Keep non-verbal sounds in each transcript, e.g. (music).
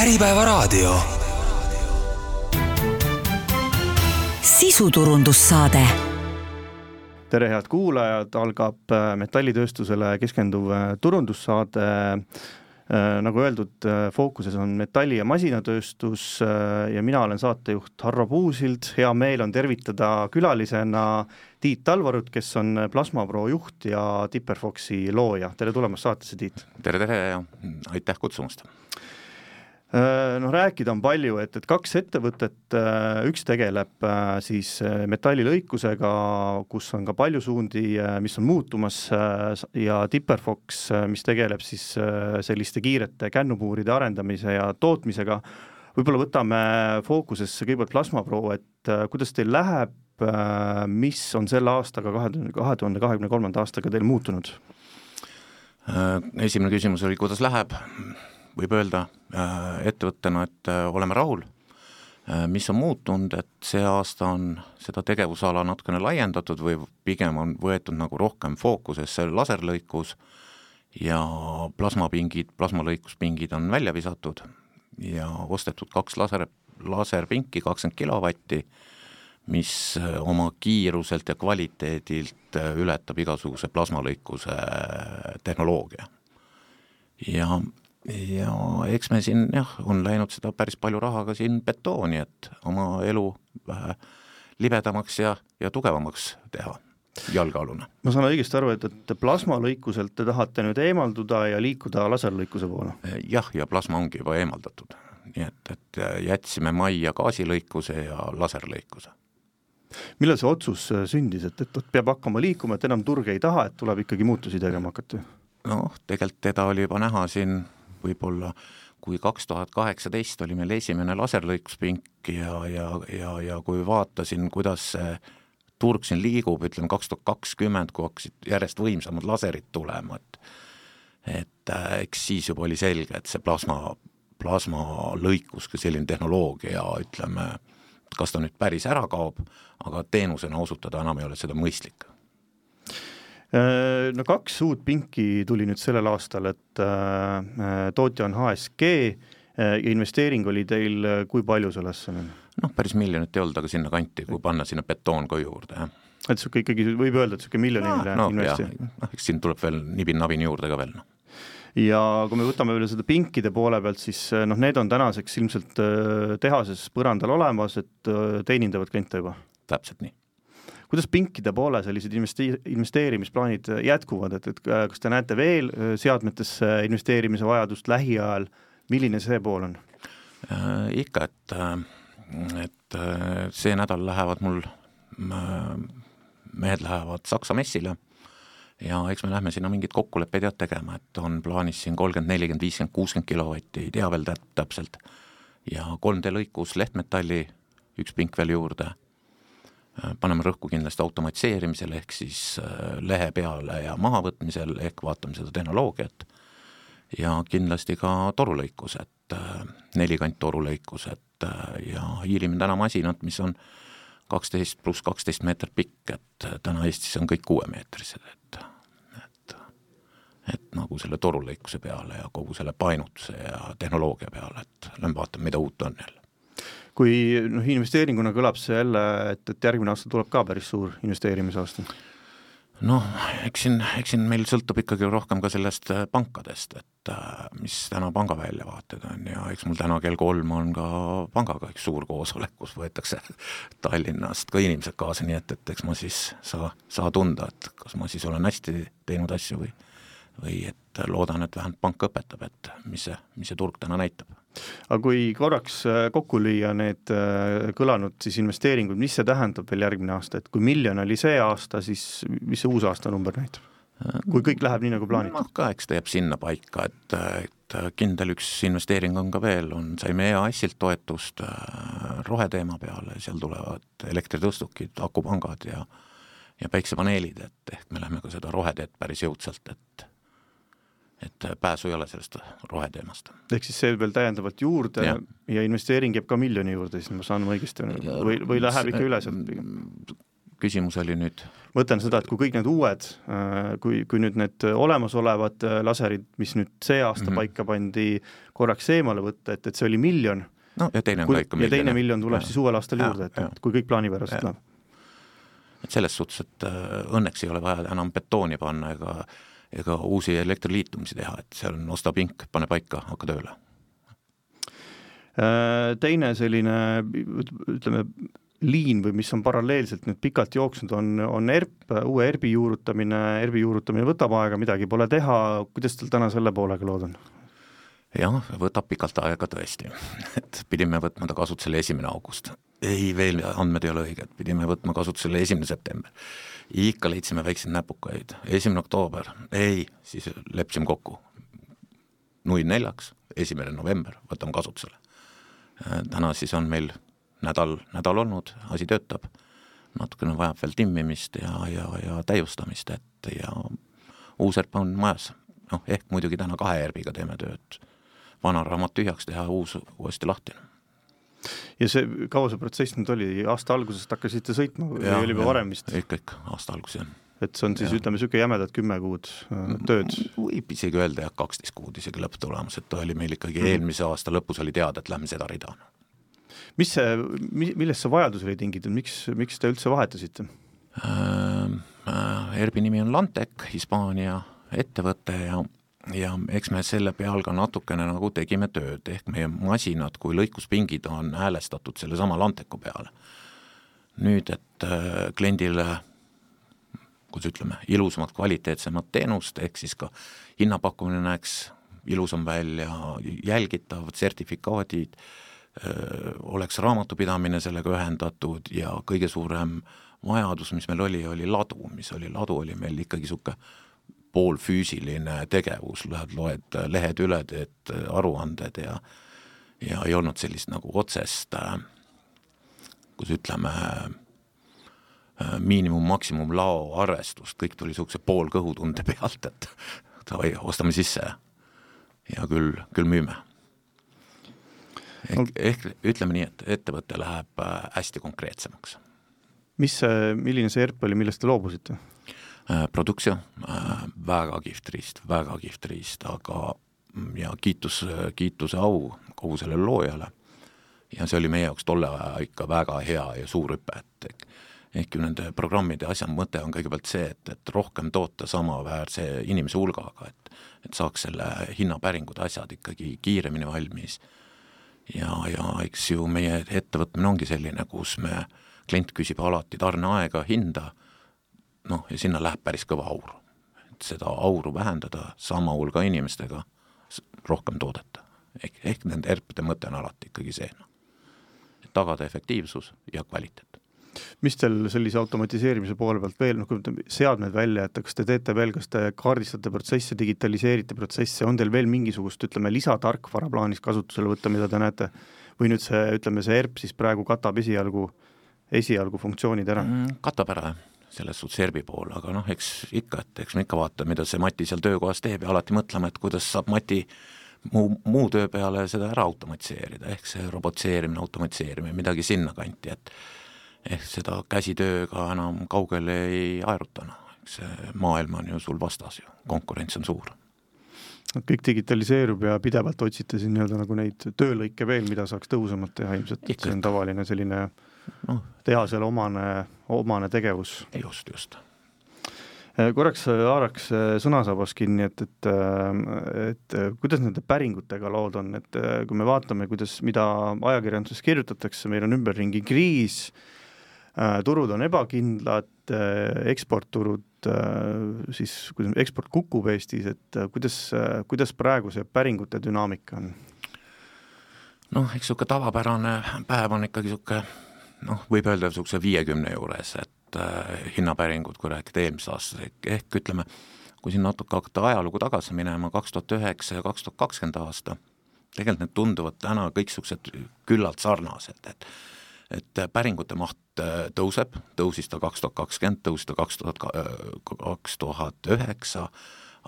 Äripäevaraadio. sisuturundussaade tere, head kuulajad, algab äh, metallitööstusele keskenduv äh, turundussaade. Äh, nagu öeldud, fookuses on metalli- ja masinatööstus ja mina olen saatejuht Harro Puusild, hea meel on tervitada külalisena Tiit Talvarut, kes on Plasmapro juht ja Tipperfoxi looja, tere tulemast saatesse, Tiit! tere, tere ja aitäh kutsumast! Äh, noh, rääkida on palju, et, et kaks ettevõtet, äh, üks tegeleb äh, siis metallilõikusega, kus on ka palju suundi, mis on muutumas, ja Tipperfox, mis tegeleb siis selliste kiirete kännupuuride arendamise ja tootmisega. võib-olla võtame fookusesse kõigepealt Plasmapro, et kuidas teil läheb, mis on selle aastaga, kahe tuhande, kahe tuhande kahekümne kolmanda aastaga teil muutunud? Esimene küsimus oli, kuidas läheb võib öelda äh, ettevõttena, et äh, oleme rahul. Äh, mis on muutunud, et see aasta on seda tegevusala natukene laiendatud või pigem on võetud nagu rohkem fookusesse laserlõikus ja plasmapingid, plasmalõikuspingid on välja visatud ja ostetud kaks laser, laserpinki, kakskümmend kilovatti, mis oma kiiruselt ja kvaliteedilt ületab igasuguse plasmalõikuse tehnoloogia. ja ja eks me siin jah, on läinud seda päris palju raha ka siin betooni, et oma elu vähe libedamaks ja, ja tugevamaks teha jalgealune. ma saan õigesti aru, et, et plasmalõikuselt te tahate nüüd eemalduda ja liikuda laserlõikuse poole? jah, ja plasma ongi juba eemaldatud. nii et, et jätsime majja gaasilõikuse ja laserlõikuse. millal see otsus sündis, et, et peab hakkama liikuma, et enam turg ei taha, et tuleb ikkagi muutusi tegema hakata? noh, tegelikult teda oli juba näha siin võib-olla kui kaks tuhat kaheksateist oli meil esimene laserlõikuspink ja, ja, ja, ja kui vaatasin, kuidas see turg siin liigub, ütleme kaks tuhat kakskümmend, kui hakkasid järjest võimsamad laserid tulema, et et äh, eks siis juba oli selge, et see plasma, plasmalõikus kui selline tehnoloogia, ütleme, kas ta nüüd päris ära kaob, aga teenusena osutada enam ei ole seda mõistlik no kaks uut pinki tuli nüüd sellel aastal, et äh, äh tootja on HSG äh, ja investeering oli teil kui palju sellesse? noh, päris miljonit ei olnud, aga sinnakanti, kui panna sinna betoon ka juurde, jah. et niisugune ikkagi, võib öelda, et niisugune miljoniline no, investeering? noh, eks siin tuleb veel nibin-nabin juurde ka veel, noh ja kui me võtame veel seda pinkide poole pealt, siis noh, need on tänaseks ilmselt tehases põrandal olemas, et teenindavad kliente juba? täpselt nii kuidas pinkide poole sellised investi-, investeerimisplaanid jätkuvad, et, et kas te näete veel äh, seadmetesse investeerimise vajadust lähiajal, milline see pool on? Äh,? Ikka, et, äh, et äh, see nädal lähevad mul, mehed lähevad Saksa messile ja eks me lähme sinna mingeid kokkuleppeid jah tegema, et on plaanis siin kolmkümmend, nelikümmend, viiskümmend, kuuskümmend kilovatti, ei tea veel täpselt, ja 3D lõikus lehtmetalli, üks pink veel juurde. Äh, paneme rõhku kindlasti automatiseerimisele, ehk siis äh, lehe peale ja mahavõtmisel, ehk vaatame seda tehnoloogiat, ja kindlasti ka torulõikus, et äh, nelikant torulõikus, et ja hiilime täna masinat, mis on kaksteist pluss kaksteist meetrit pikk, et täna Eestis on kõik kuuemeetrised, et, et et nagu selle torulõikuse peale ja kogu selle painutuse ja tehnoloogia peale, et lähme vaatame, mida uut on jälle kui noh, investeeringuna kõlab see jälle, et, et järgmine aasta tuleb ka päris suur investeerimisaasta? noh, eks siin, eks siin meil sõltub ikkagi rohkem ka sellest äh, pankadest, et äh, mis täna panga väljavaated on ja eks mul täna kell kolm on ka pangaga üks suur koosolek, kus võetakse (laughs) Tallinnast ka inimesed kaasa, nii et, et eks ma siis saa, saa tunda, et kas ma siis olen hästi teinud asju või või et loodan, et vähemalt pank õpetab, et mis see, mis see turg täna näitab. Aga kui korraks äh, kokku lüüa need äh, kõlanud siis investeeringud, mis see tähendab veel järgmine aasta, et kui miljon oli see aasta, siis mis see uus aasta number näitab? kui kõik läheb nii, nagu plaanitud? noh, ka eks ta jääb sinna paika, et, et kindel üks investeering on ka veel, on, saime EAS-ilt toetust äh, roheteema peale, seal tulevad elektritõstukid, akupangad ja ja päiksepaneelid, et ehk me lähme ka seda roheteed päris jõudsalt, et et pääsu ei ole sellest roheteemast. ehk siis see veel täiendavalt juurde ja, ja investeering jääb ka miljoni juurde, siis ma saan õigesti või, või läheb ikka üle sealt pigem? küsimus oli nüüd? mõtlen seda, et kui kõik need uued, kui, kui nüüd need olemasolevad laserid, mis nüüd see aasta mm -hmm. paika pandi, korraks eemale võtta, et, et see oli miljon, no ja teine on kui, ka ikka ja miljon. teine miljon tuleb ja. siis uuel aastal Ja, juurde, et, ja. et kui kõik plaanipäraselt läheb. et selles suhtes, et äh, õnneks ei ole vaja enam betooni panna ega ega uusi elektriliitumisi teha, et seal on osta pink, pane paika, hakka tööle. Äh, teine selline ütleme, liin või mis on paralleelselt nüüd pikalt jooksnud, on, on ERP, uue ERP-i juurutamine, ERP-i juurutamine võtab aega, midagi pole teha, kuidas teil täna selle poolega lood on? jah, võtab pikalt aega tõesti, (laughs) et pidime võtma ta kasutusele esimene august. ei, veel andmed ei ole õiged, pidime võtma kasutusele esimene september. Ikka leidsime väikseid näpukaid, esimene oktoober, ei, siis leppisime kokku. null neljaks, esimene november, võtame kasutusele. täna siis on meil nädal, nädal olnud, asi töötab, natukene vajab veel timmimist ja, ja, ja täiustamist, et ja uus ERP on majas. noh, ehk muidugi täna kahe ERP-iga teeme tööd vana raamat tühjaks teha, uus uuesti lahti. Ja see, kaua see protsess nüüd oli, aasta algusest hakkasite sõitma või oli juba varem vist? ikka, ikka, aasta algus jah. et see on siis, ütleme, niisugune jämedalt kümme kuud äh, tööd? võib isegi öelda jah, kaksteist kuud isegi lõpptulemus, et oli meil ikkagi mm. eelmise aasta lõpus oli teada, et lähme seda rida. mis see, millest see vajadus oli tingitud, miks, miks te üldse vahetasite äh,? Äh, ERB-i nimi on Lantec, Hispaania ettevõte ja ja eks me selle peal ka natukene nagu tegime tööd, ehk meie masinad kui lõikuspingid on häälestatud sellesama Lanteku peale. nüüd, et äh, kliendile kuidas ütleme, ilusamat, kvaliteetsemat teenust, ehk siis ka hinnapakkumine näeks ilusam välja, jälgitav, sertifikaadid, oleks raamatupidamine sellega ühendatud ja kõige suurem vajadus, mis meil oli, oli ladu, mis oli, ladu oli meil ikkagi niisugune poolfüüsiline tegevus, lähed, loed lehed üle, teed aruanded ja ja ei olnud sellist nagu otsest, kuidas ütleme, miinimum-maksimum lao arvestust, kõik tuli niisuguse poolkõhutunde pealt, et davai, ostame sisse ja küll, küll müüme. ehk, ehk ütleme nii, et ettevõte läheb hästi konkreetsemaks. mis see, milline see ERP oli, millest te loobusite? Produktio, väga kihvt riist, väga kihvt riist, aga ja kiitus, kiituse au kogu sellele loojale. ja see oli meie jaoks tolle aja ikka väga hea ja suur hüpe, et ehk ju nende programmide asja mõte on kõigepealt see, et, et rohkem toota samaväärse inimese hulgaga, et et saaks selle hinnapäringud, asjad ikkagi kiiremini valmis. ja, ja eks ju meie ettevõtmine ongi selline, kus me, klient küsib alati tarneaega, hinda noh, ja sinna läheb päris kõva aur. et seda auru vähendada sama hulga inimestega, rohkem toodeta. ehk, ehk nende ERP-de mõte on alati ikkagi see, noh, et tagada efektiivsus ja kvaliteet. mis teil sellise automatiseerimise poole pealt veel, noh kui seadmed välja jätta, kas te teete veel, kas te kaardistate protsesse, digitaliseerite protsesse, on teil veel mingisugust, ütleme, lisatarkvara plaanis kasutusele võtta, mida te näete, või nüüd see, ütleme, see ERP siis praegu katab esialgu, esialgu funktsioonid ära mm,? katab ära, jah selles suhtes ERB-i pool, aga noh, eks ikka, et eks me ikka vaatame, mida see Mati seal töökohas teeb ja alati mõtleme, et kuidas saab Mati muu, muu töö peale seda ära automatiseerida, ehk see robotiseerimine, automatiseerimine, midagi sinnakanti, et ehk seda käsitööga enam kaugele ei aeruta, noh, eks see maailm on ju sul vastas ju, konkurents on suur. kõik digitaliseerub ja pidevalt otsite siin nii-öelda nagu neid töölõike veel, mida saaks tõhusamalt teha ilmselt, see on tavaline selline noh, tehasele omane, omane tegevus. just, just. korraks haaraks sõnasabas kinni, et, et, et kuidas nende päringutega lood on, et kui me vaatame, kuidas, mida ajakirjanduses kirjutatakse, meil on ümberringi kriis, turud on ebakindlad, eksportturud, siis kuidas eksport kukub Eestis, et kuidas, kuidas praegu see päringute dünaamika on? noh, eks niisugune tavapärane päev on ikkagi niisugune noh, võib öelda niisuguse viiekümne juures, et äh, hinnapäringud, kui rääkida eelmisest aastast, ehk ütleme, kui siin natuke hakata ajalugu tagasi minema, kaks tuhat üheksa ja kaks tuhat kakskümmend aasta, tegelikult need tunduvad täna kõik niisugused küllalt sarnased, et et päringute maht tõuseb, tõusis ta kaks tuhat kakskümmend, tõusis ta kaks tuhat, kaks tuhat üheksa,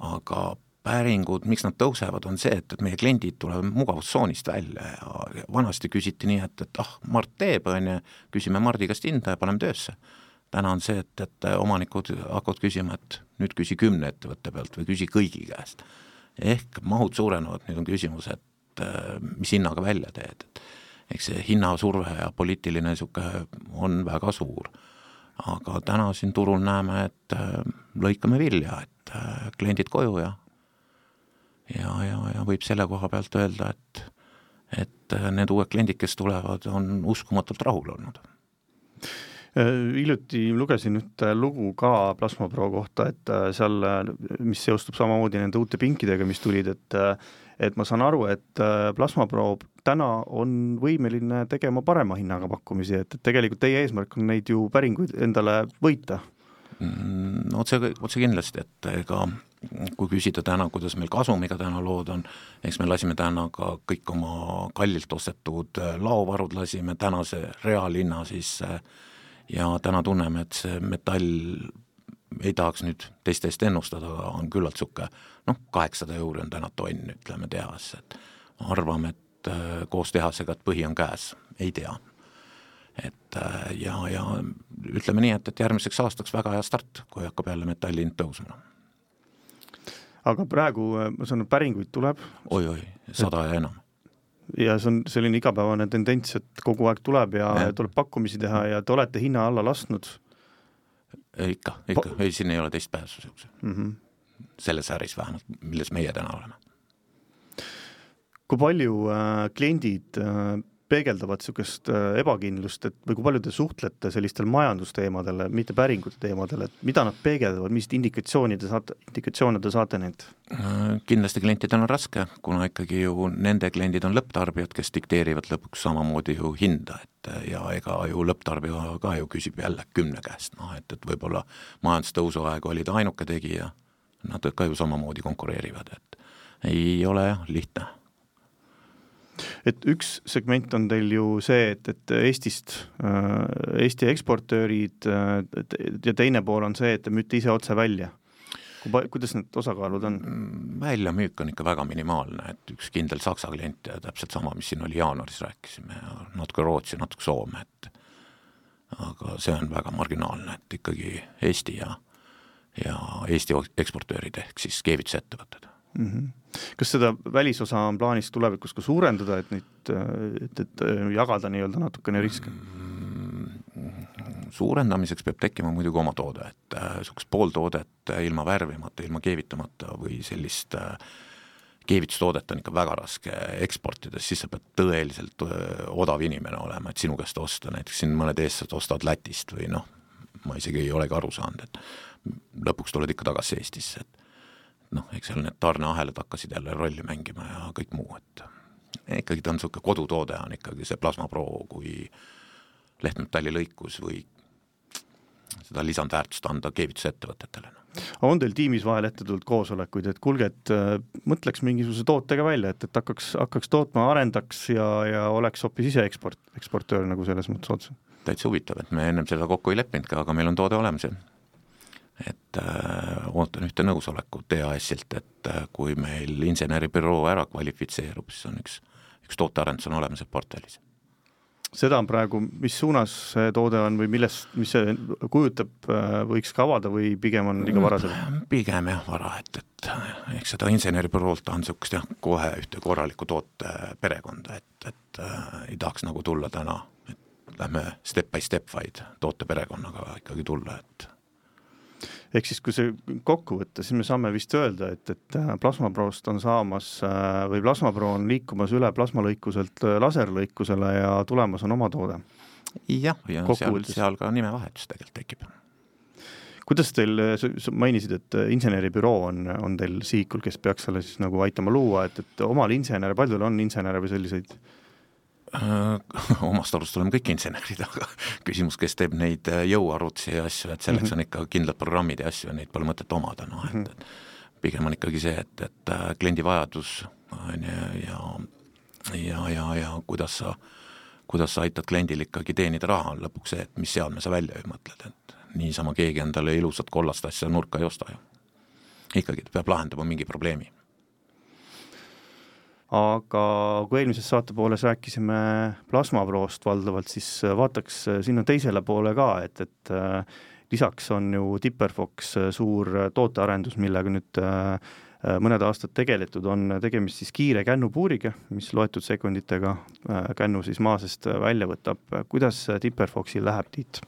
aga päringud, miks nad tõusevad, on see, et, et meie kliendid tulevad mugavustsoonist välja ja vanasti küsiti nii, et, et ah, Mart teeb, on ju, küsime Mardi käest hinda ja paneme töösse. täna on see, et, et omanikud hakkavad küsima, et nüüd küsi kümne ettevõtte pealt või küsi kõigi käest. ehk mahud suurenevad, nüüd on küsimus, et äh, mis hinnaga välja teed, et eks see hinnasurve ja poliitiline niisugune on väga suur. aga täna siin turul näeme, et äh, lõikame vilja, et äh, kliendid koju ja ja, ja, ja võib selle koha pealt öelda, et et need uued kliendid, kes tulevad, on uskumatult rahul olnud Äh, hiljuti lugesin ühte lugu ka Plasma Pro kohta, et äh, seal, mis seostub samamoodi nende uute pinkidega, mis tulid, et äh, et ma saan aru, et Plasma Pro täna on võimeline tegema parema hinnaga pakkumisi, et, et tegelikult teie eesmärk on neid ju päringuid endale võita mm,? otse, otse kindlasti, et ega kui küsida täna, kuidas meil kasumiga täna lood on, eks me lasime täna ka kõik oma kallilt ostetud laovarud lasime tänase reaalhinna siis äh, ja täna tunneme, et see metall ei tahaks nüüd teiste eest ennustada, aga on küllalt niisugune noh, kaheksasada euri on täna tonn, ütleme tehas, et arvame, et äh, koos tehasega, et põhi on käes, ei tea. et äh, ja, ja ütleme nii, et, et järgmiseks aastaks väga hea start, kui hakkab jälle metalli hind tõusma. Aga praegu äh, ma saan aru, päringuid tuleb oi,? oi-oi, sada ja enam ja see on selline igapäevane tendents, et kogu aeg tuleb ja, ja tuleb pakkumisi teha ja te olete hinna alla lasknud? ikka, ikka ei siin ei ole teist pääsu niisuguse mm -hmm. selles äris vähemalt, milles meie täna oleme. kui palju äh, kliendid äh, peegeldavad niisugust äh, ebakindlust, et või kui palju te suhtlete sellistel majandusteemadel, mitte päringute teemadel, et mida nad peegeldavad, milliseid indikatsiooni te saate, indikatsioone te saate neilt? Äh, kindlasti klientidel on raske, kuna ikkagi ju nende kliendid on lõpptarbijad, kes dikteerivad lõpuks samamoodi ju hinda, et ja ega ju lõpptarbija ka ju küsib jälle kümne käest, noh et, et võib-olla majandustõusu aeg oli ta ainuke tegija, nad ka ju samamoodi konkureerivad, et ei ole lihtne et üks segment on teil ju see, et, et Eestist, äh, Eesti eksportöörid äh, ja teine pool on see, et te müüte ise otse välja. kuidas need osakaalud on? Väljamüük on ikka väga minimaalne, et üks kindel Saksa klient ja täpselt sama, mis siin oli jaanuaris, rääkisime, natuke Rootsi, natuke Soome, et aga see on väga marginaalne, et ikkagi Eesti ja, ja Eesti eksportöörid ehk siis keevitusettevõtted mm. -hmm. Kas seda välisosa on plaanis tulevikus ka suurendada, et neid, et, et jagada nii-öelda natukene riske mm,? suurendamiseks peab tekkima muidugi oma toode, et niisugust äh, pooltoodet ilma värvimata, ilma keevitamata või sellist äh, keevitustoodet on ikka väga raske eksportida, siis sa pead tõeliselt äh, odav inimene olema, et sinu käest osta, näiteks siin mõned eestlased ostavad Lätist või noh, ma isegi ei olegi aru saanud, et lõpuks tuled ikka tagasi Eestisse, et noh, eks seal need tarneahelad hakkasid jälle rolli mängima ja kõik muu, et ikkagi ta on niisugune kodutoode, on ikkagi see Plasma Pro kui lehtmetalli lõikus või seda lisandväärtust anda keevitusettevõtetele. on teil tiimis vahel ette tulnud koosolekuid, et kuulge, et äh, mõtleks mingisuguse tootega välja, et, et hakkaks, hakkaks tootma, arendaks ja, ja oleks hoopis ise eksport, eksportöör nagu selles mõttes otse? täitsa huvitav, et me ennem seda kokku ei lepinudki, aga meil on toode olemas ja et äh, ootan ühte nõusolekut EAS-ilt, et äh, kui meil inseneribüroo ära kvalifitseerub, siis on üks, üks tootearendus on olemas portfellis. seda on praegu, mis suunas see toode on või millest, mis see kujutab, äh, võiks ka avada või pigem on liiga vara selleks? Mm, pigem jah, vara, et, et eks seda inseneribüroolt on niisugust jah, kohe ühte korralikku tooteperekonda, et, et äh, ei tahaks nagu tulla täna, et lähme step by step, vaid tooteperekonnaga ikkagi tulla, et ehk siis, kui see kokku võtta, siis me saame vist öelda, et, et äh, plasmaprost on saamas äh, või plasmapro on liikumas üle plasmalõikuselt äh, laserlõikusele ja tulemas on oma toode. jah, ja seal, seal ka nimevahetus tegelikult tekib kuidas teil, sa mainisid, et inseneribüroo on, on teil sihikul, kes peaks selle siis nagu aitama luua, et, et omal insener, palju teil on insenere või selliseid Äh, (laughs) omast arust oleme kõik insenerid, aga (laughs) küsimus, kes teeb neid äh, jõuarvutusi ja asju, et selleks mm -hmm. on ikka kindlad programmid ja asju ja neid pole mõtet omada, noh et, et pigem on ikkagi see, et, et äh, kliendi vajadus on ju, ja ja, ja, ja kuidas sa, kuidas sa aitad kliendil ikkagi teenida raha, on lõpuks see, et mis seadme sa välja mõtled, et niisama keegi endale ilusat kollast asja nurka ei osta ju. ikkagi ta peab lahendama mingi probleemi aga kui eelmises saate pooles rääkisime plasmaproost valdavalt, siis vaataks sinna teisele poole ka, et, et lisaks on ju Tipperfox suur tootearendus, millega nüüd mõned aastad tegeletud, on tegemist siis kiire kännupuuriga, mis loetud sekunditega kännu siis maa seest välja võtab. kuidas Tipperfoxil läheb, Tiit?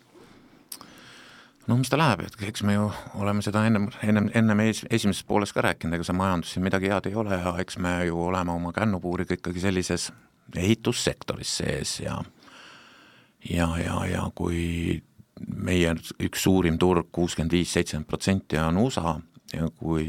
No mis ta läheb, et eks me ju oleme seda ennem, ennem, ennem esimeses pooles ka rääkinud, ega see majandus siin midagi head ei ole ja eks me ju oleme oma kännupuuriga ikkagi sellises ehitussektoris sees ja ja, ja, ja kui meie üks suurim turg, kuuskümmend viis, seitsekümmend protsenti on USA ja kui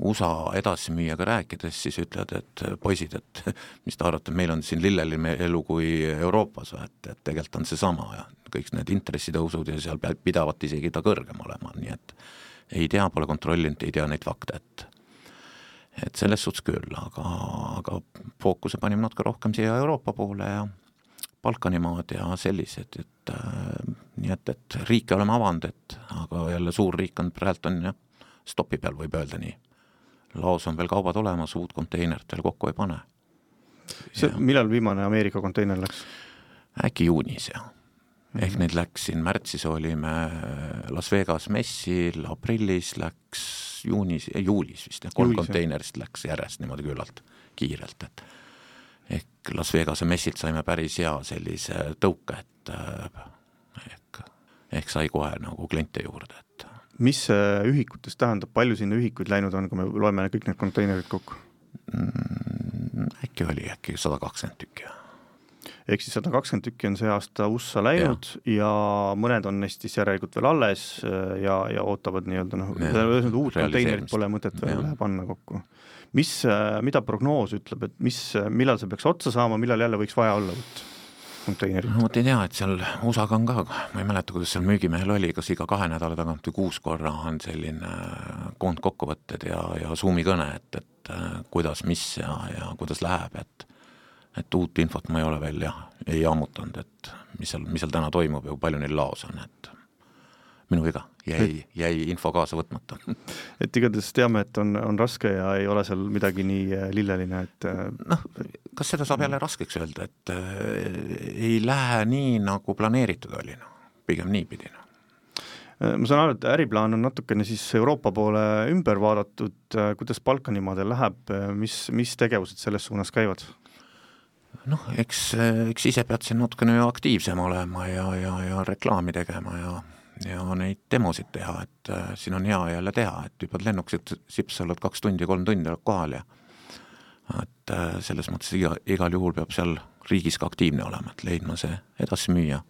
USA edasimüüjaga rääkides, siis ütlevad, et poisid, et (laughs) mis te arvate, meil on siin lilleline elu kui Euroopas et, et tegelikult on seesama ja kõik need intressitõusud ja seal pidavat isegi ta kõrgem olema, nii et ei tea, pole kontrollinud, ei tea neid fakte, et et selles suhtes küll, aga, aga fookuse panime natuke rohkem siia Euroopa poole ja Balkanimaad ja sellised, et äh, nii et, et riike oleme avanud, et aga jälle suur riik on praegu on jah, stopi peal, võib öelda nii laos on veel kaubad olemas, uut konteinerit veel kokku ei pane. see, millal viimane Ameerika konteiner läks? äkki juunis, jah. ehk mm -hmm. neid läks siin, märtsis olime Las Vegas messil, aprillis läks juunis, juulis vist jah, kolm konteinerist läks järjest niimoodi küllalt kiirelt, et ehk Las Vegase messilt saime päris hea sellise tõuke, et ehk, ehk sai kohe nagu kliente juurde, et mis see ühikutes tähendab, palju sinna ühikuid läinud on, kui me loeme kõik need konteinerid kokku mm,? äkki oli äkki sada kakskümmend tükki. ehk siis sada kakskümmend tükki on see aasta USA läinud ja. ja mõned on neist siis järelikult veel alles äh, ja, ja ootavad nii-öelda noh, ühesõnaga uut konteinerit pole mõtet veel ja. panna kokku. mis, äh, mida prognoos ütleb, et mis, millal see peaks otsa saama, millal jälle võiks vaja olla uut? Konteinerit? vot ei tea, et seal USA-ga on ka, ma ei mäleta, kuidas seal müügimehel oli, kas iga kahe nädala tagant või kuus korra on selline koondkokkuvõtted ja, ja Zoomi kõne, et, et äh, kuidas, mis ja, ja kuidas läheb, et et uut infot ma ei ole veel jah, ei ammutanud, et mis seal, mis seal täna toimub ja kui palju neil laos on, et minu viga, jäi, jäi info kaasa võtmata. (laughs) et igatahes teame, et on, on raske ja ei ole seal midagi nii äh, lilleline, et äh, noh, kas seda saab jälle raskeks öelda, et äh, ei lähe nii, nagu planeeritud oli, noh, pigem niipidi, noh äh, ma saan aru, et äriplaan on natukene siis Euroopa poole ümber vaadatud, kuidas Balkanimaadel läheb, mis, mis tegevused selles suunas käivad? noh, eks, eks ise pead siin natukene ju aktiivsem olema ja, ja, ja reklaami tegema ja ja neid demosid teha, et äh, siin on hea jälle teha, et hüppad lennukilt sipsa, oled kaks tundi, kolm tundi oled kohal ja et äh, selles mõttes iga, igal juhul peab seal riigis ka aktiivne olema, et leidma see edasimüüja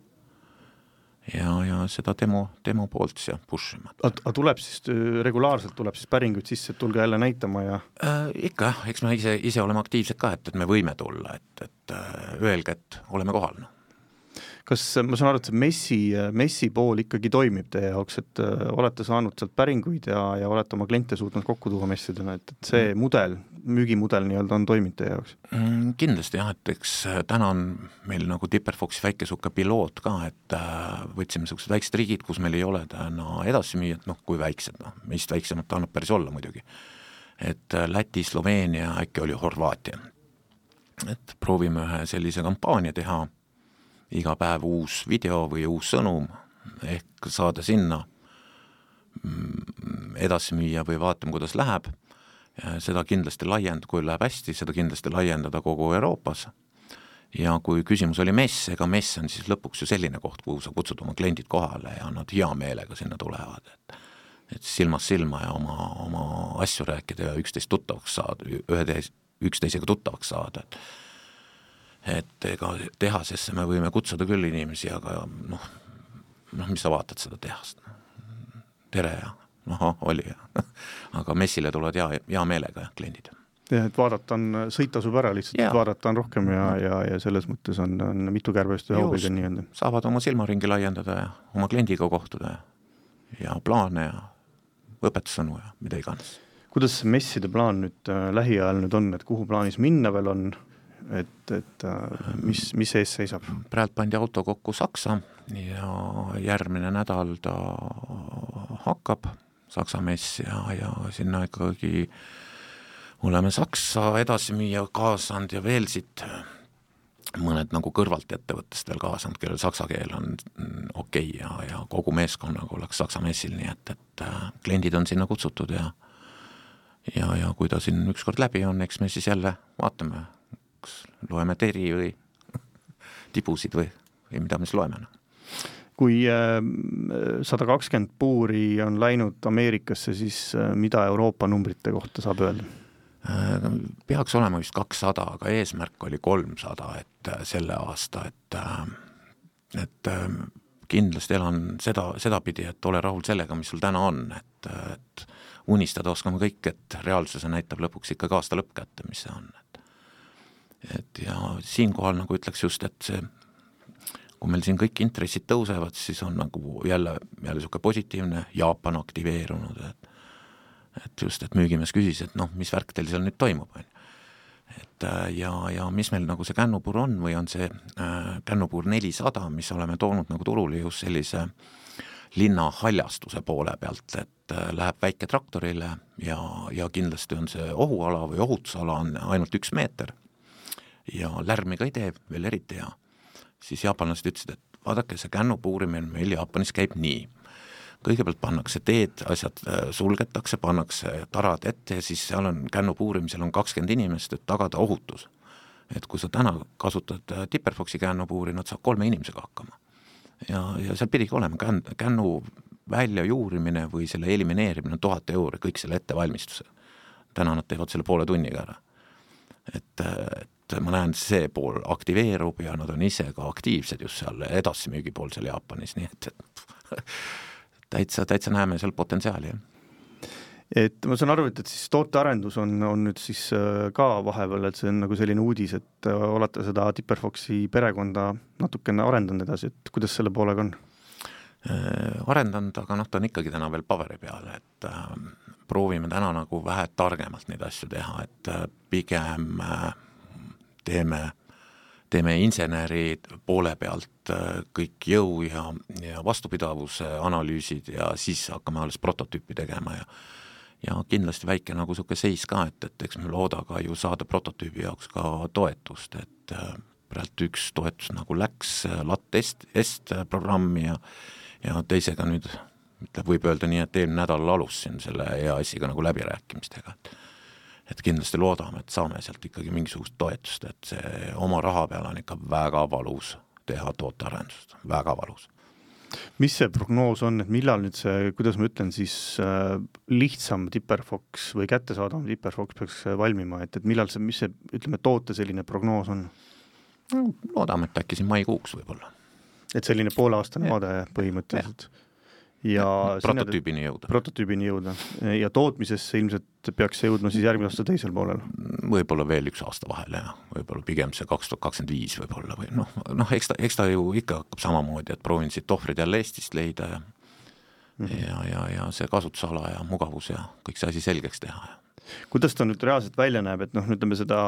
ja, ja seda demo, demo poolt siia push ima. aga tuleb siis, regulaarselt tuleb siis päringuid sisse, et tulge jälle näitama ja äh,? ikka jah, eks me ise, ise oleme aktiivsed ka, et, et me võime tulla, et, et äh, öelge, et oleme kohal, noh kas ma saan aru, et see messi, messi pool ikkagi toimib teie jaoks, et äh, olete saanud sealt päringuid ja, ja olete oma kliente suutnud kokku tuua messidena, et, et see mm. mudel, müügimudel nii-öelda on toiminud teie jaoks mm,? Kindlasti jah, et eks äh, täna on meil nagu Tipperfoxi väike niisugune piloot ka, et äh, võtsime niisugused väiksed riigid, kus meil ei ole täna edasimüüjat, noh kui väiksed, noh meist väiksemat annab päris olla muidugi. et Läti, Sloveenia, äkki oli Horvaatia. et proovime ühe sellise kampaania teha iga päev uus video või uus sõnum, ehk saada sinna mm, edasi müüa või vaatame, kuidas läheb, seda kindlasti laiend-, kui läheb hästi, seda kindlasti laiendada kogu Euroopas, ja kui küsimus oli mess, ega mess on siis lõpuks ju selline koht, kuhu sa kutsud oma kliendid kohale ja nad hea meelega sinna tulevad, et et silmast silma ja oma, oma asju rääkida ja üksteist tuttavaks saada, ühe teis-, üksteisega tuttavaks saada, et et ega tehasesse me võime kutsuda küll inimesi, aga noh, noh, mis sa vaatad seda tehast, tere ja ahah, oli ja (laughs) aga messile tulevad hea, hea meelega kliendid. jah, et vaadata on, sõit tasub ära lihtsalt, vaadata on rohkem ja, ja, ja selles mõttes on, on mitu kärbest ühe hoobiga nii-öelda. saavad oma silmaringi laiendada ja oma kliendiga kohtuda ja, ja plaane ja õpetussõnu ja mida iganes. kuidas messide plaan nüüd äh, lähiajal nüüd on, et kuhu plaanis minna veel on, et, et äh, mis, mis ees seisab? praegu pandi auto kokku Saksa ja järgmine nädal ta hakkab, Saksa mess ja, ja sinna ikkagi oleme Saksa edasimüüja kaasanud ja veel siit mõned nagu kõrvalt ettevõttest veel kaasanud, kellel saksa keel on okei okay ja, ja kogu meeskonnaga ollakse Saksa messil, nii et, et äh, kliendid on sinna kutsutud ja ja, ja kui ta siin ükskord läbi on, eks me siis jälle vaatame, kas loeme teri või tibusid või, või mida me siis loeme no kui äh, sada kakskümmend puuri on läinud Ameerikasse, siis äh, mida Euroopa numbrite kohta saab öelda? Äh, peaks olema vist kakssada, aga eesmärk oli kolmsada, et selle aasta, et et kindlasti elan seda, sedapidi, et ole rahul sellega, mis sul täna on, et, et unistada oskame kõik, et reaalsuse näitab lõpuks ikkagi aasta lõpp kätte, mis see on, et ja siinkohal nagu ütleks just, et see kui meil siin kõik intressid tõusevad, siis on nagu jälle, jälle niisugune positiivne Jaapan aktiveerunud, et et just, et müügimees küsis, et noh, mis värk teil seal nüüd toimub, on ju. et äh, ja, ja mis meil nagu see kännupuur on või on see äh, kännupuur nelisada, mis oleme toonud nagu turule just sellise linna haljastuse poole pealt, et äh, läheb väiketraktorile ja, ja kindlasti on see ohuala või ohutusala on ainult üks meeter ja lärmi ka ei tee, veel eriti hea siis jaapanlased ütlesid, et vaadake, see kännu puurimine meil Jaapanis käib nii. kõigepealt pannakse teed, asjad äh, sulgetakse, pannakse tarad ette ja siis seal on kännu puurimisel on kakskümmend inimest, et tagada ohutus. et kui sa täna kasutad äh, Tipperfoxi kännupuuri, nad saavad kolme inimesega hakkama. ja, ja seal pidigi olema känn, kännu väljajuurimine või selle elimineerimine on tuhat euri, kõik selle ettevalmistuse. täna nad teevad selle poole tunniga ära. et, et et ma näen, see pool aktiveerub ja nad on ise ka aktiivsed just seal edasimüügi pool seal Jaapanis, nii et, et täitsa, täitsa näeme seal potentsiaali, jah et ma saan aru, et, et siis tootearendus on, on nüüd siis äh, ka vahepeal, et see on nagu selline uudis, et äh, olete seda Tipperfoxi perekonda natukene arendanud edasi, et kuidas selle poolega on? Äh, arendanud, aga noh, ta on ikkagi täna veel paberi peal, et äh, proovime täna nagu vähe targemalt neid asju teha, et äh, pigem äh, teeme, teeme inseneri poole pealt äh, kõik jõu ja, ja vastupidavuse analüüsid ja siis hakkame alles prototüüpi tegema ja ja kindlasti väike nagu niisugune seis ka, et, et eks me loodaga ju saada prototüübi jaoks ka toetust, et äh, praegu üks toetus nagu läks äh, LAT Est, Est programmi ja ja teisega nüüd ütleb, võib öelda nii, et eelmine nädal alustasin selle EAS-iga nagu läbirääkimistega, et et kindlasti loodame, et saame sealt ikkagi mingisugust toetust, et see oma raha peal on ikka väga valus teha tootearendust, väga valus mis see prognoos on, et millal nüüd see, kuidas ma ütlen siis äh,, lihtsam Tipperfox või kättesaadavam Tipperfox peaks valmima, et, et millal see, mis see, ütleme, toote selline prognoos on no,? loodame, et äkki siin maikuuks võib-olla. et selline pooleaastane vaade põhimõtteliselt? ja prototüübini jõuda. prototüübini jõuda ja tootmisesse ilmselt peaks see jõudma siis järgmise aasta teisel poolel? võib-olla veel üks aasta vahele ja võib-olla pigem see kaks tuhat kakskümmend viis võib-olla või noh, noh eks ta, eks ta ju ikka hakkab samamoodi, et proovin siit ohvrid jälle Eestist leida ja mm -hmm. ja, ja, ja see kasutusala ja mugavus ja kõik see asi selgeks teha ja kuidas ta nüüd reaalselt välja näeb, et noh, ütleme seda,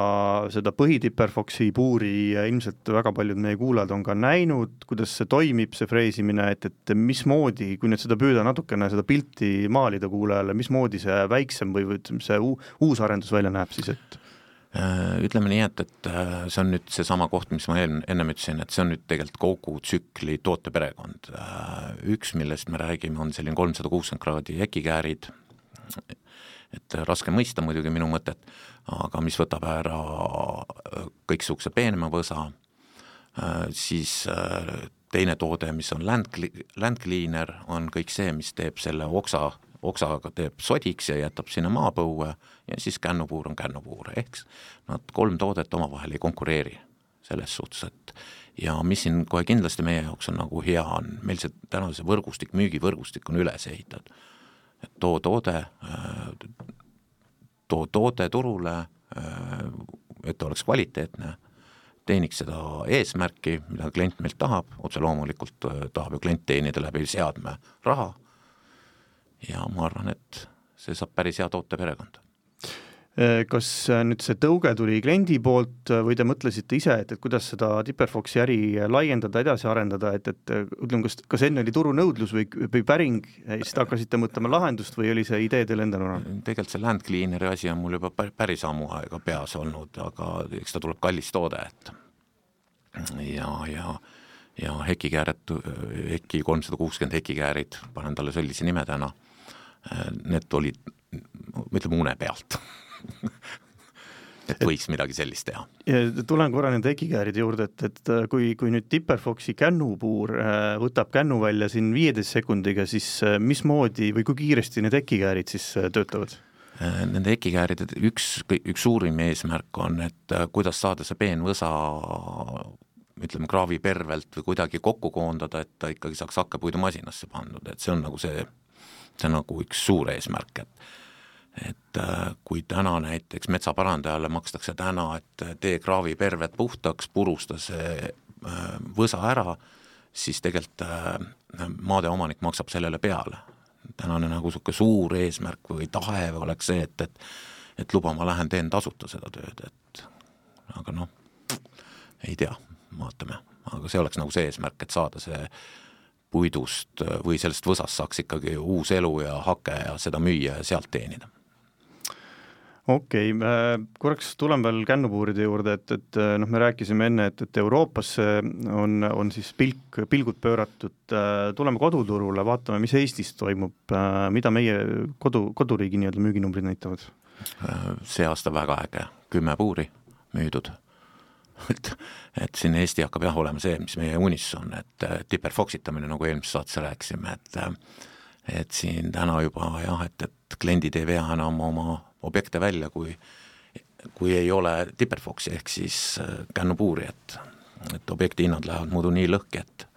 seda põhitipperfoksi puuri ilmselt väga paljud meie kuulajad on ka näinud, kuidas see toimib, see freesimine, et, et mismoodi, kui nüüd seda püüda natukene, seda pilti maalida kuulajale, mismoodi see väiksem või, või ütleme, see uus arendus välja näeb siis, et äh, ütleme nii, et, et äh, see on nüüd seesama koht, mis ma eel-, ennem ütlesin, et see on nüüd tegelikult kogu tsükli tooteperekond. Äh, üks, millest me räägime, on selline kolmsada kuuskümmend kraadi jekikäärid, et raske mõista muidugi minu mõtet, aga mis võtab ära äh, kõiksuguse peenema võsa, äh, siis äh, teine toode, mis on land, land cleaner, on kõik see, mis teeb selle oksa, oksaga teeb sodiks ja jätab sinna maapõue ja siis kännupuur on kännupuur, ehk nad kolm toodet omavahel ei konkureeri selles suhtes, et ja mis siin kohe kindlasti meie jaoks on nagu hea, on meil see täna see võrgustik, müügivõrgustik on üles ehitatud et too toode, too toode turule, et ta oleks kvaliteetne, teeniks seda eesmärki, mida klient meilt tahab, otse loomulikult tahab ju klient teenida läbi seadme raha. Ja ma arvan, et see saab päris hea tooteperekond Äh, kas äh, nüüd see tõuge tuli kliendi poolt äh, või te mõtlesite ise, et, et kuidas seda Tipperfoxi äri laiendada, edasi arendada, et, et ütleme, kas, kas enne oli turunõudlus või, või päring ja siis te hakkasite mõtlema lahendust või oli see idee teil endal olemas? tegelikult see Land Cleaneri asi on mul juba päris ammu aega peas olnud, aga eks ta tuleb kallis toode, et. Ja, ja ja hekikääret, heki kolmsada kuuskümmend hekikäärid, panen talle sellise nime täna, need olid, ütleme une pealt et võiks midagi sellist teha. tulen korra nende ekikääride juurde, et, et kui, kui nüüd Tipperfoxi kännupuur äh, võtab kännu välja siin viieteist sekundiga, siis äh, mismoodi või kui kiiresti need ekikäärid siis äh, töötavad? Nende ekikääride üks, üks suurim eesmärk on, et kuidas saada see peenvõsa ütleme, kraavipervelt või kuidagi kokku koondada, et ta ikkagi saaks hakkepuidumasinasse pandud, et see on nagu see, see on nagu üks suur eesmärk, et et äh, kui täna näiteks metsaparandajale makstakse täna, et tee kraaviperved puhtaks, purusta see äh, võsa ära, siis tegelikult äh, maade omanik maksab sellele peale. tänane nagu niisugune suur eesmärk või tahe oleks see, et, et et luba, ma lähen teen tasuta seda tööd, et aga noh, ei tea, vaatame, aga see oleks nagu see eesmärk, et saada see puidust või sellest võsast saaks ikkagi uus elu ja hake ja seda müüa ja sealt teenida okei okay,, korraks tulen veel kännupuuride juurde, et, et noh, me rääkisime enne, et, et Euroopasse on, on siis pilk, pilgud pööratud, tuleme koduturule, vaatame, mis Eestis toimub, mida meie kodu, koduriigi nii-öelda müüginumbrid näitavad? see aasta väga äge, kümme puuri müüdud et, et siin Eesti hakkab jah olema see, mis meie unistus on, et tiperfoksitamine, nagu eelmises saates rääkisime, et et siin täna juba jah, et, et kliendid ei vea enam oma objekte välja, kui kui ei ole Tipperfoxi ehk siis äh, kännupuuri, et, et objekti hinnad lähevad muidu nii lõhki, et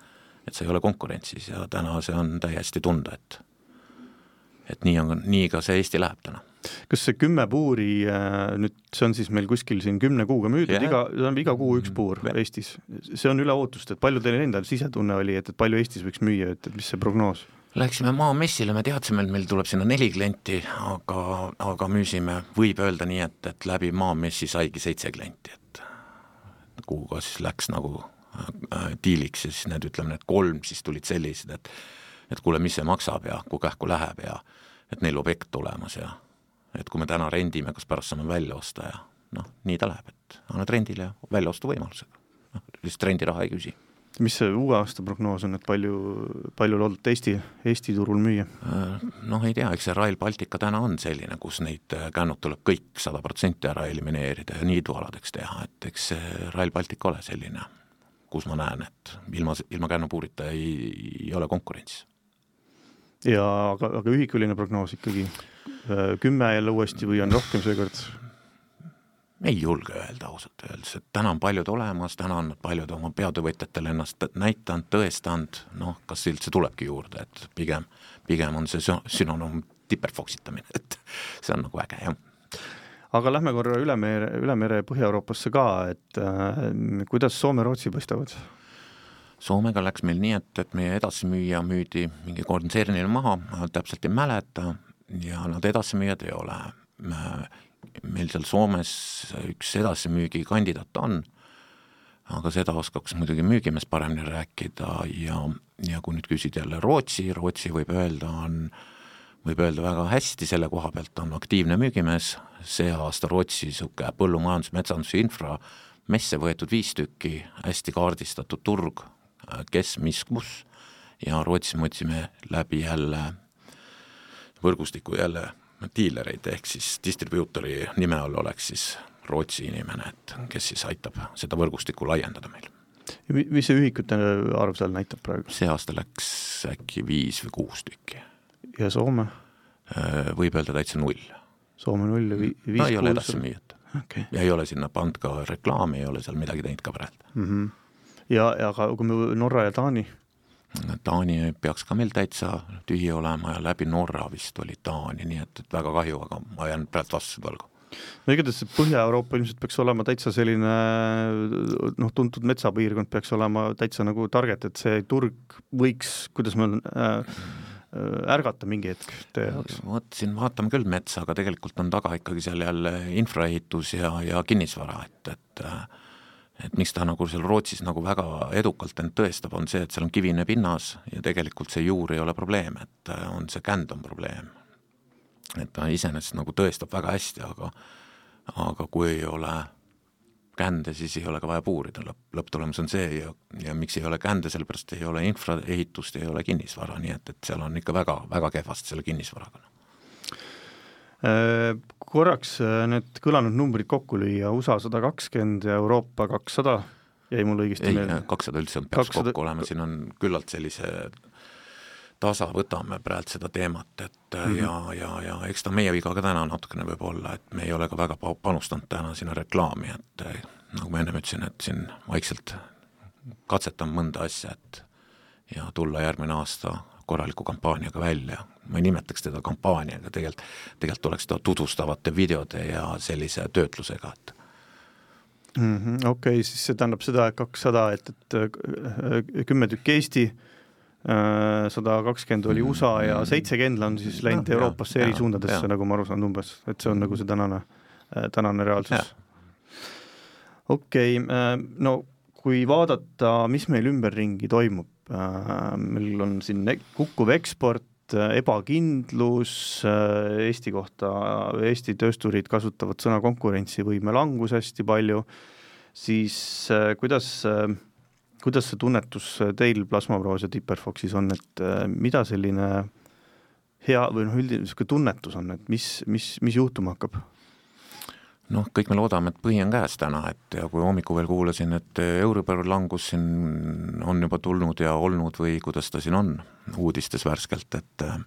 et see ei ole konkurentsis ja täna see on täiesti tunda, et et nii on, nii ka see Eesti läheb täna kas see kümme puuri äh, nüüd, see on siis meil kuskil siin kümne kuuga müüdud iga, see on iga kuu üks puur yeah. Eestis. see on üle ootust, et palju teil endal sisetunne oli, et, et palju Eestis võiks müüa, et, et mis see prognoos? Läksime Maamessile, me teadsime, et meil tuleb sinna neli klienti, aga, aga müüsime, võib öelda nii, et, et läbi Maamessi saigi seitse klienti, et kuhuga siis läks nagu äh, diiliks ja siis need, ütleme, need kolm siis tulid sellised, et et kuule, mis see maksab ja kui kähku läheb ja et neil objekt olemas ja et kui me täna rendime, kas pärast saame välja osta ja noh, nii ta läheb, et annad rendile väljaostuvõimalusega. noh, lihtsalt rendiraha ei küsi mis see uue aasta prognoos on, et palju, palju loodate Eesti, Eesti turul müüa? Noh, ei tea, eks see Rail Baltica täna on selline, kus neid äh, kännud tuleb kõik sada protsenti ära elimineerida ja niidualadeks teha, et eks see Rail Baltic ole selline, kus ma näen, et ilma, ilma kännupuurita ei, ei ole konkurentsi. ja aga, aga ühikuline prognoos ikkagi, äh, kümme jälle uuesti või on rohkem seekord? Ei julge öelda ausalt öeldes, et täna on paljud olemas, täna on paljud oma peatöövõtjatele ennast näidanud, tõestanud, noh, kas üldse tulebki juurde, et pigem, pigem on see sünonüüm tiperfoksitamine, et see on nagu äge, jah. Aga lähme korra üle mere, üle mere Põhja-Euroopasse ka, et äh, kuidas Soome-Rootsi paistavad? Soomega läks meil nii, et, et meie edasimüüja müüdi mingi kontsernile maha, täpselt ei mäleta, ja nad edasimüüjad ei ole meil seal Soomes üks edasimüügikandidaat on, aga seda oskaks muidugi müügimees paremini rääkida ja, ja kui nüüd küsida jälle Rootsi, Rootsi võib öelda, on, võib öelda väga hästi, selle koha pealt on aktiivne müügimees, see aasta Rootsi niisugune põllumajandus, metsandus infra messe võetud viis tükki, hästi kaardistatud turg, kes, mis, kus, ja Rootsis me otsime läbi jälle võrgustiku jälle diilereid, ehk siis distribuutori nime all oleks siis Rootsi inimene, et kes siis aitab seda võrgustikku laiendada meil. mis see ühikute arv seal näitab praegu? see aasta läks äkki viis või kuus tükki. ja Soome? Äh, võib öelda täitsa null. Soome null ja vi-, viis no, ei ole edasimüüjat okay.. ja ei ole sinna pannud ka reklaami, ei ole seal midagi teinud ka praegu mm. -hmm. ja, ja aga kui me Norra ja Taani Taani peaks ka meil täitsa tühi olema ja läbi Norra vist oli Taani, nii et, et väga kahju, aga ma jään praegu vastuse võlgu no igatahes Põhja-Euroopa ilmselt peaks olema täitsa selline noh, tuntud metsapiirkond peaks olema täitsa nagu target, et see turg võiks, kuidas ma äh, ärgata mingi hetk teie jaoks? vot siin vaatame küll metsa, aga tegelikult on taga ikkagi seal jälle infraehitus ja, ja kinnisvara, et, et et miks ta nagu seal Rootsis nagu väga edukalt end tõestab, on see, et seal on kivine pinnas ja tegelikult see juur ei ole probleem, et on see känd on probleem. et ta iseenesest nagu tõestab väga hästi, aga aga kui ei ole kände, siis ei ole ka vaja puurida, lõpp, lõpptulemus on see ja, ja miks ei ole kände, sellepärast ei ole infraehitust, ei ole kinnisvara, nii et, et seal on ikka väga, väga kehvasti selle kinnisvaraga. Äh, korraks äh, need kõlanud numbrid kokku lüüa, USA sada kakskümmend ja Euroopa kakssada, jäi mul õigesti meelde? kakssada üldse peaks 200... kokku olema, siin on küllalt sellise tasa võtame praegu seda teemat, et mm -hmm. ja, ja, ja eks ta meie viga ka täna natukene võib olla, et me ei ole ka väga panustanud täna sinna reklaami, et nagu ma ennem ütlesin, et siin vaikselt katsetan mõnda asja, et ja tulla järgmine aasta korraliku kampaaniaga välja. Ma ei nimetaks teda kampaaniaga, tegelikult, tegelikult oleks ta tutvustavate videode ja sellise töötlusega, et mm -hmm, okei okay,, siis see tähendab seda, et kakssada, et, et kümme tükki Eesti Äh, sada kakskümmend oli USA ja mm. seitsekümmend on siis läinud no, Euroopasse eri suundadesse, nagu ma aru saan umbes, et see on nagu see tänane, äh, tänane reaalsus. okei okay,, äh, no kui vaadata, mis meil ümberringi toimub, meil on siin kukkuv eksport, ebakindlus Eesti kohta, Eesti töösturid kasutavad sõna konkurentsivõime langus hästi palju, siis kuidas äh, kuidas see tunnetus teil Plasmaproos ja Tipperfoxis on, et äh, mida selline hea või noh, üldine niisugune tunnetus on, et mis, mis, mis juhtuma hakkab? Noh, kõik me loodame, et põhi on käes täna, et ja kui hommikul veel kuulasin, et Euribor langus siin on juba tulnud ja olnud või kuidas ta siin on uudistes värskelt, et äh,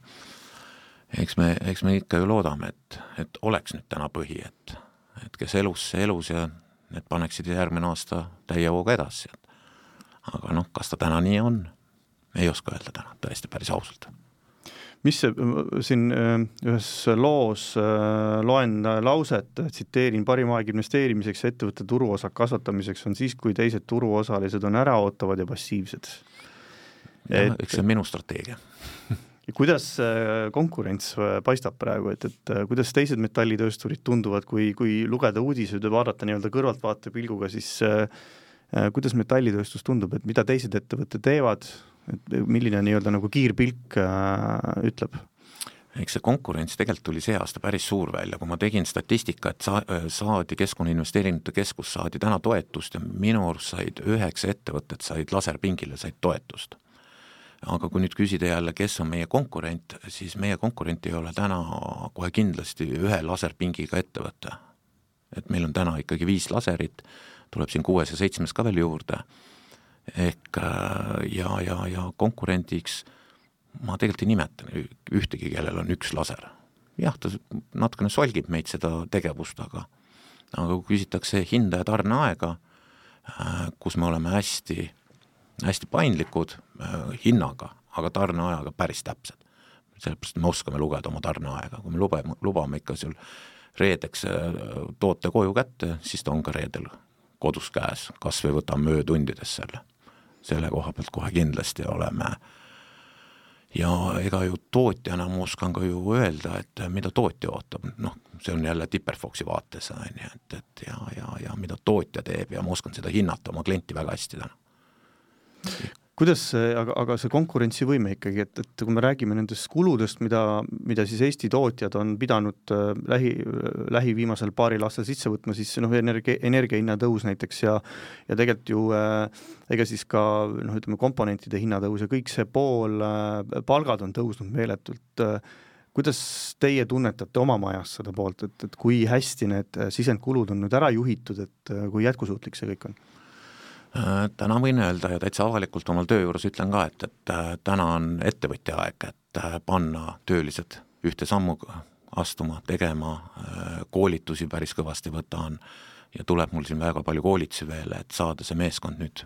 eks me, eks me ikka ju loodame, et, et oleks nüüd täna põhi, et, et kes elus, see elus ja need paneksid järgmine aasta täie hooga edasi, et aga noh, kas ta täna nii on, ei oska öelda täna tõesti päris ausalt. Mis see siin äh, ühes loos äh, loen lauset, tsiteerin, parim aeg investeerimiseks ja ettevõtte turuosa kasvatamiseks on siis, kui teised turuosalised on äraootavad ja passiivsed. Et... eks see on minu strateegia (laughs) kuidas konkurents paistab praegu, et, et kuidas teised metallitöösturid tunduvad, kui, kui lugeda uudiseid ja vaadata nii-öelda kõrvaltvaatepilguga, siis äh, Äh, kuidas metallitööstus tundub, et mida teised ettevõtted teevad, et milline nii-öelda nagu kiirpilk äh, ütleb? eks see konkurents tegelikult tuli see aasta päris suur välja, kui ma tegin statistika, et sa-, saadi Keskkonnainvesteeringute Keskus saadi täna toetust ja minu arust said üheksa ettevõtet said laserpingile, said toetust. aga kui nüüd küsida jälle, kes on meie konkurent, siis meie konkurent ei ole täna kohe kindlasti ühe laserpingiga ettevõte. et meil on täna ikkagi viis laserit tuleb siin kuues ja seitsmes ka veel juurde, ehk äh, ja, ja, ja konkurendiks ma tegelikult ei nimeta ühtegi, kellel on üks laser. jah, ta natukene solgib meid, seda tegevust, aga aga kui küsitakse hinda ja tarneaega, äh, kus me oleme hästi, hästi paindlikud äh, hinnaga, aga tarneajaga päris täpsed. sellepärast me oskame lugeda oma tarneaega, kui me lubame, lubame ikka seal reedeks toote koju kätte, siis ta on ka reedel kodus käes, kas või võtame öötundides selle. Selle koha pealt kohe kindlasti oleme. Ja ega ju tootjana ma oskan ka ju öelda, et mida tootja ootab, noh, see on jälle Tipperfoxi vaates, on ju, et, et ja, ja, ja mida tootja teeb ja ma oskan seda hinnata oma klienti väga hästi täna kuidas see, aga, aga see konkurentsivõime ikkagi, et, et kui me räägime nendest kuludest, mida, mida siis Eesti tootjad on pidanud äh, lähi, lähi viimasel paaril aastal sisse võtma, siis noh, energia, energiahinna tõus näiteks ja ja tegelikult ju äh, ega siis ka noh, ütleme komponentide hinnatõus ja kõik see pool äh,, palgad on tõusnud meeletult äh,, kuidas teie tunnetate oma majas seda poolt, et, et kui hästi need sisendkulud on nüüd ära juhitud, et äh, kui jätkusuutlik see kõik on? Äh, täna võin öelda ja täitsa avalikult omal töö juures ütlen ka, et, et äh, täna on ettevõtja aeg, et äh, panna töölised ühte sammu astuma, tegema, koolitusi päris kõvasti võtan. Ja tuleb mul siin väga palju koolitusi veel, et saada see meeskond nüüd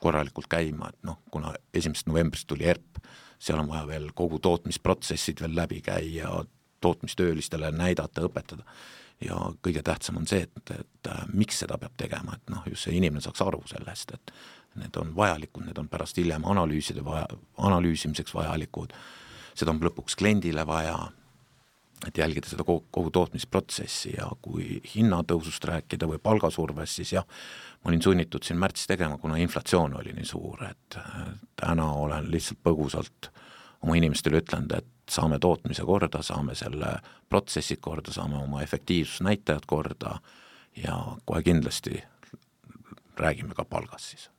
korralikult käima, et noh, kuna esimesest novembrist tuli ERP, seal on vaja veel kogu tootmisprotsessid veel läbi käia, tootmistöölistele näidata, õpetada ja kõige tähtsam on see, et, et äh, miks seda peab tegema, et noh, just see inimene saaks aru sellest, et need on vajalikud, need on pärast hiljem analüüside vaja, analüüsimiseks vajalikud, seda on lõpuks kliendile vaja, et jälgida seda kogu, kogu tootmisprotsessi ja kui hinnatõusust rääkida või palgasurvest, siis jah, ma olin sunnitud siin märtsis tegema, kuna inflatsioon oli nii suur, et äh, täna olen lihtsalt põgusalt oma inimestele ütlenud, et saame tootmise korda, saame selle protsessi korda, saame oma efektiivsusnäitajad korda ja kohe kindlasti räägime ka palgast siis.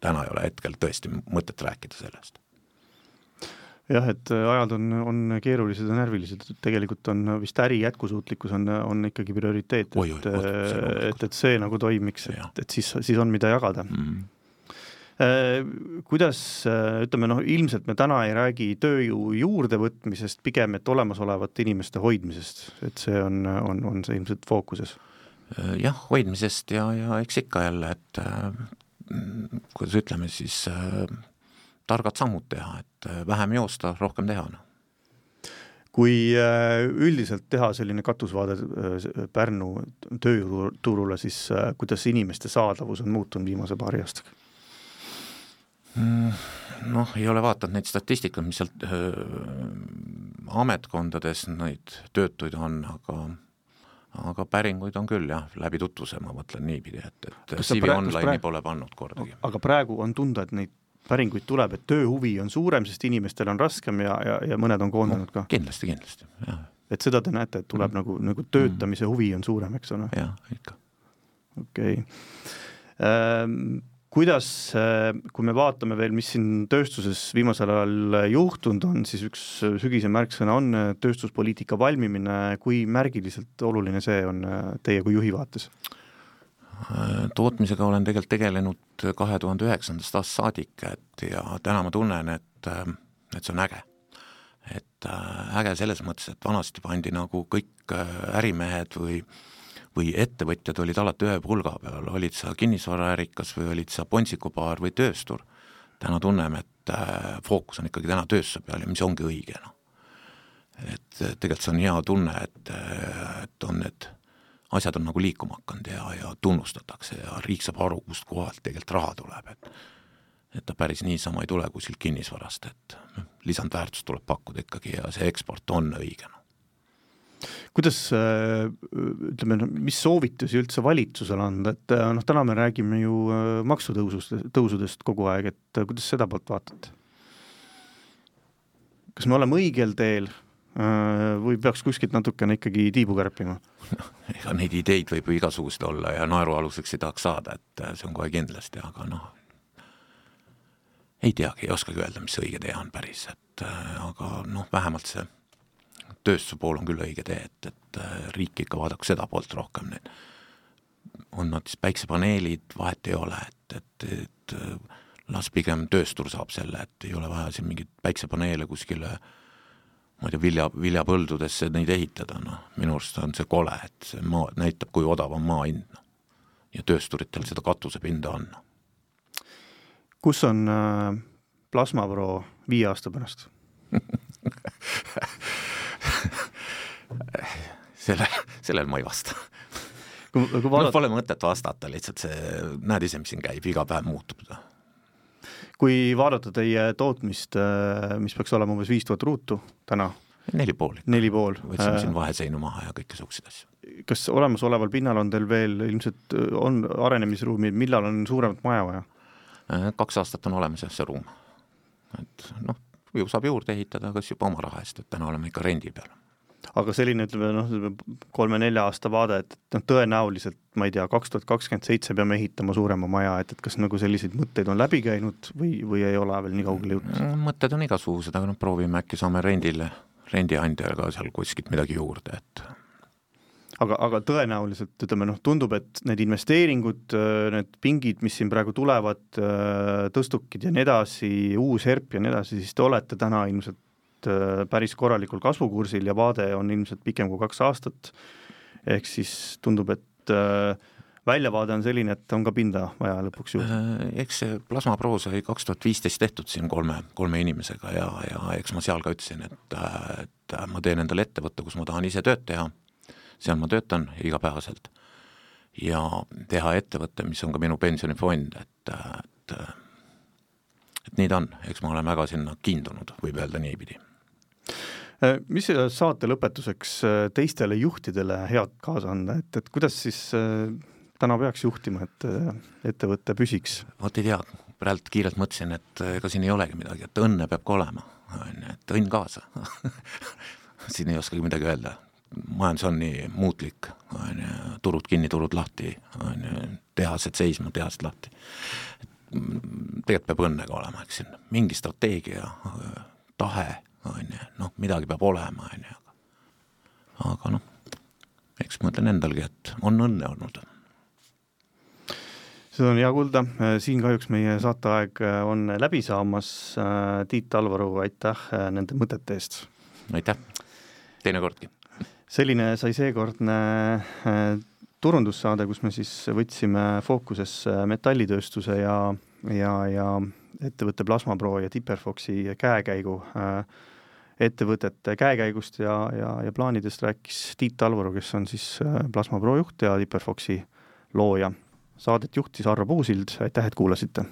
täna ei ole hetkel tõesti mõtet rääkida sellest jah, et ajad on, on keerulised ja närvilised, tegelikult on vist äri jätkusuutlikkus on, on ikkagi prioriteet, et, et, et see nagu toimiks, et, et siis, siis on, mida jagada mm. -hmm kuidas, äh, ütleme noh, ilmselt me täna ei räägi tööjõu juurdevõtmisest, pigem et olemasolevate inimeste hoidmisest, et see on, on, on see ilmselt fookuses? jah, hoidmisest ja, ja eks ikka jälle, et äh, kuidas ütleme siis äh, targad sammud teha, et äh, vähem joosta, rohkem teha, noh kui äh, üldiselt teha selline katusvaade äh, Pärnu tööjõuturule, siis kuidas inimeste saadavus on muutunud viimase paari aastaga? Mm, noh, ei ole vaadanud neid statistikaid, mis sealt äh, ametkondades neid töötuid on, aga aga päringuid on küll jah, läbi tutvuse, ma mõtlen niipidi, et, et CV Online'i pole pannud kordagi. aga praegu on tunda, et neid päringuid tuleb, et tööhuvi on suurem, sest inimestel on raskem ja, ja, ja mõned on koondanud ka? kindlasti, kindlasti, jah. et seda te näete, et tuleb mm. nagu, nagu töötamise mm. huvi on suurem, eks ole? jah, ikka. okei okay. ähm,. Kuidas, äh, kui me vaatame veel, mis siin tööstuses viimasel ajal juhtunud on, siis üks sügise märksõna on tööstuspoliitika valmimine, kui märgiliselt oluline see on äh, teie kui juhi vaates? tootmisega olen tegelikult tegelenud kahe tuhande üheksandast aastast saadik, et ja täna ma tunnen, et, et see on äge. et äh, äge selles mõttes, et vanasti pandi nagu kõik äh, ärimehed või või ettevõtjad olid alati ühe pulga peal, olid sa kinnisvaraärikas või olid sa pontsikupaar või tööstur. täna tunneme, et äh, fookus on ikkagi täna tööstuse peal ja mis ongi õige, noh. et tegelikult see on hea tunne, et, et on need asjad on nagu liikuma hakanud ja, ja tunnustatakse ja riik saab aru, kust kohalt tegelikult raha tuleb, et et ta päris niisama ei tule kuskilt kinnisvarast, et noh, lisandväärtust tuleb pakkuda ikkagi ja see eksport on õige, noh kuidas äh, ütleme, mis soovitusi üldse valitsusele anda, et äh, noh, täna me räägime ju äh, maksutõusust, tõusudest kogu aeg, et kuidas seda poolt vaatate? kas me oleme õigel teel või peaks kuskilt natukene ikkagi tiibu kärpima? (laughs) ega neid ideid võib ju igasuguseid olla ja naerualuseks ei tahaks saada, et see on kohe kindlasti, aga noh, ei teagi, ei oskagi öelda, mis õige tee on päris, et aga noh, vähemalt see tööstuse pool on küll õige tee, et, et riik ikka vaadaks seda poolt rohkem, need on nad siis päiksepaneelid, vahet ei ole, et, et, et las pigem tööstur saab selle, et ei ole vaja siin mingeid päiksepaneele kuskile äh, ma ei tea, vilja, viljapõldudesse neid ehitada, noh, minu arust on see kole, et see maa, näitab, kui odav on maa hind, noh. ja töösturitel seda katusepinda on. kus on äh, Plasmapro viie aasta pärast (laughs) selle, sellele ma ei vasta. kui, kui vaadata no, Pole mõtet vastata, lihtsalt see, näed ise, mis siin käib, iga päev muutub kui vaadata teie tootmist, äh, mis peaks olema umbes viis tuhat ruutu täna, neli pool neli pool. võtsime siin äh, vaheseinu maha ja kõike niisuguseid asju. kas olemasoleval pinnal on teil veel ilmselt, äh, on arenemisruumi, millal on suuremat maja vaja? kaks aastat on olemas jah, see ruum. et noh, ju saab juurde ehitada, kas juba oma raha eest, et täna oleme ikka rendi peal aga selline, ütleme noh, kolme-nelja aasta vaade, et noh, tõenäoliselt ma ei tea, kaks tuhat kakskümmend seitse peame ehitama suurema maja, et, et kas nagu selliseid mõtteid on läbi käinud või, või ei ole veel nii kaugele jõudnud? Mm, mõtted on igasugused, aga noh, proovime äkki saame rendile, rendiandjaga seal kuskilt midagi juurde, et aga, aga tõenäoliselt ütleme noh, tundub, et need investeeringud, need pingid, mis siin praegu tulevad, tõstukid ja nii edasi, uus ERP ja nii edasi, siis te olete täna ilmselt Äh, päris korralikul kasvukursil ja vaade on ilmselt pikem kui kaks aastat, ehk siis tundub, et äh, väljavaade on selline, et on ka pinda vaja lõpuks juurde. Äh, eks see Plasma Pro sai kaks tuhat viisteist tehtud siin kolme, kolme inimesega ja, ja eks ma seal ka ütlesin, et, et ma teen endale ettevõtte, kus ma tahan ise tööd teha, seal ma töötan igapäevaselt, ja teha ettevõte, mis on ka minu pensionifond, et, et et nii ta on, eks ma olen väga sinna kiindunud, võib öelda niipidi mis saate lõpetuseks teistele juhtidele head kaasa anda, et, et kuidas siis täna peaks juhtima, et ettevõte püsiks? vot ei tea, praegu kiirelt mõtlesin, et ega siin ei olegi midagi, et õnne peab ka olema, on ju, et õnn kaasa (laughs) siin ei oskagi midagi öelda, majandus on nii muutlik, on ju, turud kinni, turud lahti, on ju, tehased seisma, tehased lahti. tegelikult peab õnne ka olema, eks siin, mingi strateegia, tahe, on ju, noh, midagi peab olema, on ju, aga aga noh, eks ma ütlen endalgi, et on õnne olnud seda on hea kuulda, siin kahjuks meie saateaeg on läbi saamas. Tiit Alvaru, aitäh nende mõtete eest! aitäh, teinekordki! selline sai seekordne äh, turundussaade, kus me siis võtsime fookusesse metallitööstuse ja, ja, ja ettevõtte Plasmapro ja Tipperfoxi käekäigu äh, ettevõtete käekäigust ja, ja, ja plaanidest rääkis Tiit Alvaru, kes on siis äh, Plasmapro juht ja Tipperfoxi looja. Saadet juhtis Arro Puusild, aitäh, et kuulasite!